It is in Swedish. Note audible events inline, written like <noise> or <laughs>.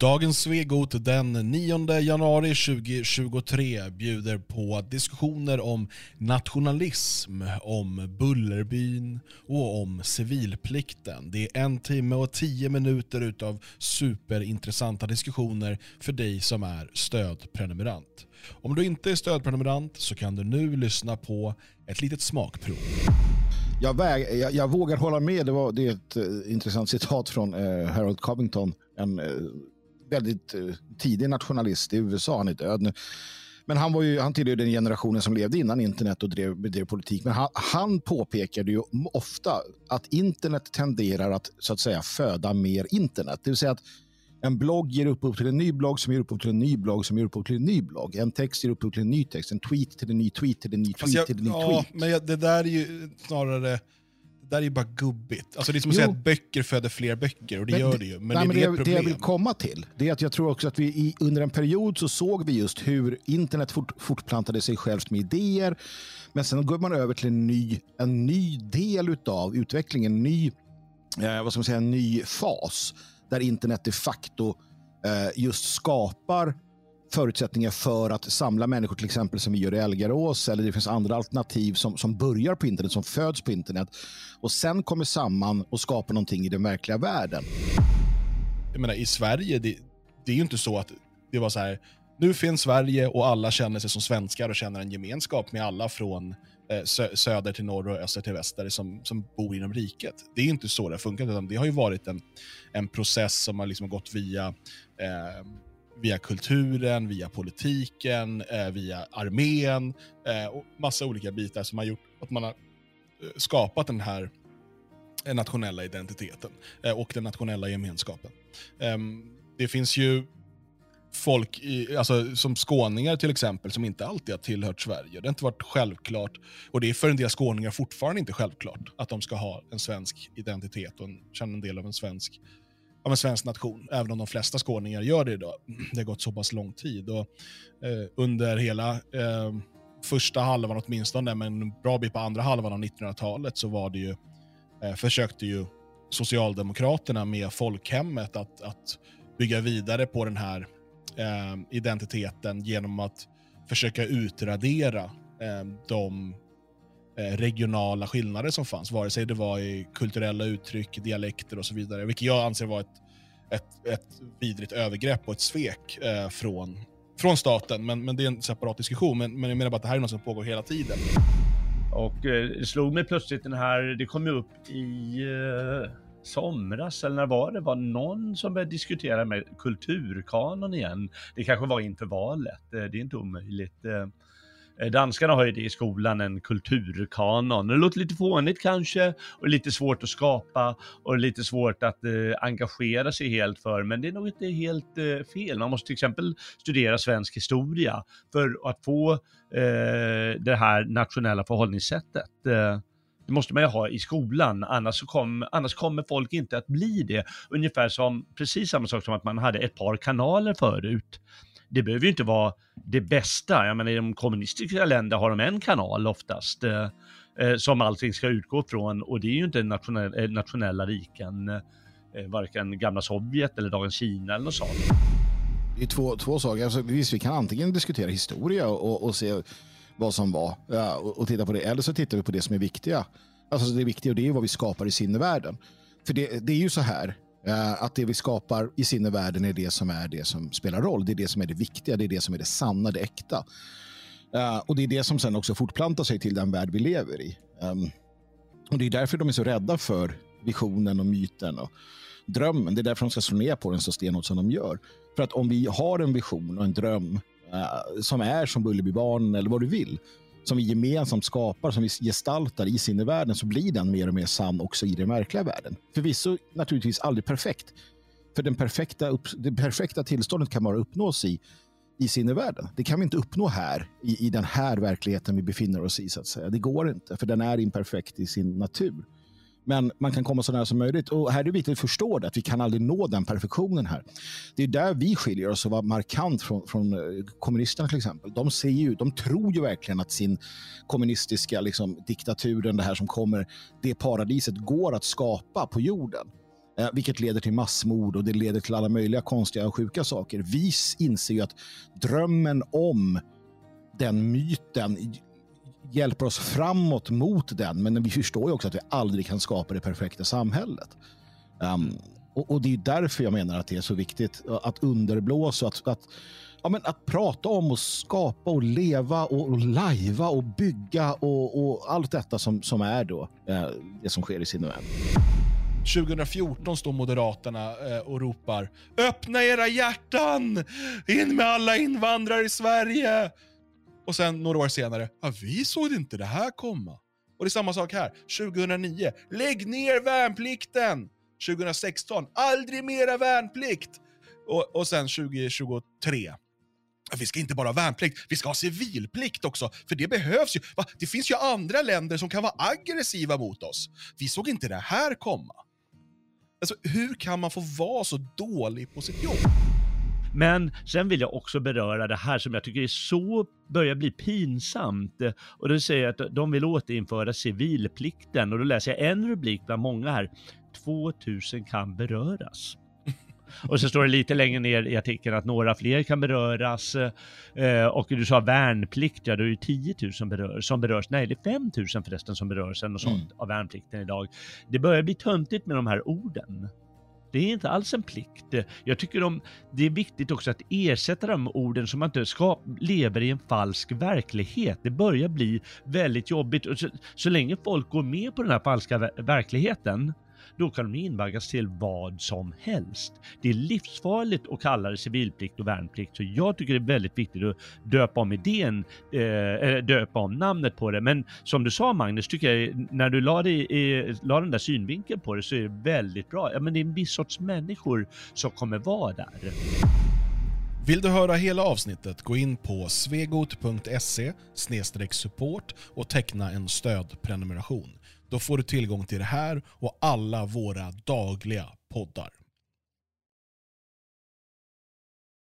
Dagens Svegot den 9 januari 2023 bjuder på diskussioner om nationalism, om Bullerbyn och om civilplikten. Det är en timme och tio minuter utav superintressanta diskussioner för dig som är stödprenumerant. Om du inte är stödprenumerant så kan du nu lyssna på ett litet smakprov. Jag, väg, jag, jag vågar hålla med. Det, var, det är ett uh, intressant citat från uh, Harold Covington. En uh, väldigt tidig nationalist i USA. Han är död nu. Men han, var ju, han tillhör den generationen som levde innan internet och drev, bedrev politik. Men han, han påpekade ju ofta att internet tenderar att så att säga föda mer internet. Det vill säga att en blogg ger upphov till en ny blogg som ger upphov till en ny blogg som ger upphov till en ny blogg. En text ger upphov till en ny text. En tweet till en ny tweet till en ny tweet jag, till en ny ja, tweet. Men jag, det där är ju snarare där är ju bara gubbigt. Alltså det är som att säga att böcker föder fler böcker och det men, gör det ju. Men, nej, det, men det, det, det jag vill komma till det är att jag tror också att vi i, under en period så såg vi just hur internet fort, fortplantade sig självt med idéer. Men sen går man över till en ny, en ny del av utvecklingen, en ny, eh, vad ska man säga, en ny fas där internet de facto eh, just skapar förutsättningar för att samla människor, till exempel som vi gör i Elgarås, eller det finns andra alternativ som, som börjar på internet, som föds på internet och sen kommer samman och skapar någonting i den verkliga världen. Jag menar, i Sverige, det, det är ju inte så att det var så här, nu finns Sverige och alla känner sig som svenskar och känner en gemenskap med alla från eh, söder till norr och öster till väster som, som bor inom riket. Det är inte så det har funkat, utan det har ju varit en, en process som har liksom gått via eh, via kulturen, via politiken, eh, via armén eh, och massa olika bitar som har gjort att man har eh, skapat den här eh, nationella identiteten eh, och den nationella gemenskapen. Ehm, det finns ju folk, i, alltså, som skåningar till exempel, som inte alltid har tillhört Sverige. Det har inte varit självklart, och det är för en del skåningar fortfarande inte självklart, att de ska ha en svensk identitet och en, känna en del av en svensk av en svensk nation, även om de flesta skåningar gör det idag. Det har gått så pass lång tid. Och, eh, under hela eh, första halvan åtminstone, men en bra bit på andra halvan av 1900-talet så var det ju, eh, försökte ju Socialdemokraterna med folkhemmet att, att bygga vidare på den här eh, identiteten genom att försöka utradera eh, de Eh, regionala skillnader som fanns, vare sig det var i kulturella uttryck, dialekter och så vidare, vilket jag anser var ett, ett, ett vidrigt övergrepp och ett svek eh, från, från staten. Men, men det är en separat diskussion. Men, men jag menar bara att det här är något som pågår hela tiden. Och eh, det slog mig plötsligt den här, det kom ju upp i eh, somras, eller när var det, var någon som började diskutera med kulturkanon igen. Det kanske var inför valet, eh, det är inte omöjligt. Eh, Eh, danskarna har ju det i skolan, en kulturkanon. Det låter lite fånigt kanske och lite svårt att skapa och lite svårt att eh, engagera sig helt för, men det är nog inte helt eh, fel. Man måste till exempel studera svensk historia för att få eh, det här nationella förhållningssättet. Eh, det måste man ju ha i skolan, annars, kom, annars kommer folk inte att bli det. Ungefär som, precis samma sak som att man hade ett par kanaler förut det behöver ju inte vara det bästa. Jag menar i de kommunistiska länderna har de en kanal oftast eh, eh, som allting ska utgå från och det är ju inte nationell, eh, nationella riken, eh, varken gamla Sovjet eller dagens Kina eller något sånt. Det är två, två saker. Alltså, visst, vi kan antingen diskutera historia och, och se vad som var ja, och, och, titta på det, eller så tittar vi på det som är viktiga. Alltså det viktiga och det är vad vi skapar i sinnevärlden. För det, det är ju så här, Eh, att det vi skapar i sinnevärlden är det som är det som spelar roll. Det är det som är det viktiga, det är det som är det sanna, det äkta. Eh, och det är det som sen också fortplantar sig till den värld vi lever i. Ehm, och Det är därför de är så rädda för visionen och myten och drömmen. Det är därför de ska slå ner på den så stenhårt som de gör. För att om vi har en vision och en dröm eh, som är som Bullerbybarnen eller vad du vill, som vi gemensamt skapar, som vi gestaltar i sinnevärlden så blir den mer och mer sann också i den verkliga världen. Förvisso naturligtvis aldrig perfekt. För den perfekta, upp, det perfekta tillståndet kan bara uppnås i, i sinnevärlden. Det kan vi inte uppnå här i, i den här verkligheten vi befinner oss i. så att säga. Det går inte, för den är imperfekt i sin natur. Men man kan komma så nära som möjligt. Och här är det viktigt att förstå det, att vi kan aldrig nå den perfektionen här. Det är där vi skiljer oss och var markant från, från eh, kommunisterna till exempel. De, ser ju, de tror ju verkligen att sin kommunistiska liksom, diktaturen, det här som kommer, det paradiset går att skapa på jorden. Eh, vilket leder till massmord och det leder till alla möjliga konstiga och sjuka saker. Vi inser ju att drömmen om den myten hjälper oss framåt mot den, men vi förstår ju också att vi aldrig kan skapa det perfekta samhället. Um, och, och, det är därför jag menar att det är så viktigt att underblåsa, att, att, ja, men att prata om och skapa och leva och, och lajva och bygga och, och, allt detta som, som är då eh, det som sker i sinnevärlden. 2014 står Moderaterna eh, och ropar “Öppna era hjärtan! In med alla invandrare i Sverige!” Och sen några år senare “Ja, vi såg inte det här komma”. Och det är samma sak här. 2009 “Lägg ner värnplikten!” 2016 “Aldrig mera värnplikt!” och, och sen 2023 vi ska inte bara ha värnplikt, vi ska ha civilplikt också, för det behövs ju. Va? Det finns ju andra länder som kan vara aggressiva mot oss. Vi såg inte det här komma. Alltså, hur kan man få vara så dålig på sitt jobb? Men sen vill jag också beröra det här som jag tycker är så, börjar bli pinsamt. Och då säger att de vill återinföra civilplikten och då läser jag en rubrik bland många här. 2000 kan beröras. <laughs> Och så står det lite längre ner i artikeln att några fler kan beröras. Eh, och du sa värnplikt, ja då är det 10 000 som berörs, som berörs. Nej, det är 5 000 förresten som berörs sånt mm. av värnplikten idag. Det börjar bli töntigt med de här orden. Det är inte alls en plikt. Jag tycker de, det är viktigt också att ersätta de orden så man inte ska, lever i en falsk verklighet. Det börjar bli väldigt jobbigt. Och så, så länge folk går med på den här falska verkligheten då kan de invaggas till vad som helst. Det är livsfarligt att kalla det civilplikt och värnplikt, så jag tycker det är väldigt viktigt att döpa om idén, eh, döpa om namnet på det. Men som du sa Magnus, tycker jag, när du la, det, i, la den där synvinkeln på det så är det väldigt bra. Ja, men det är en viss sorts människor som kommer vara där. Vill du höra hela avsnittet, gå in på svegot.se support och teckna en stödprenumeration. Då får du tillgång till det här och alla våra dagliga poddar.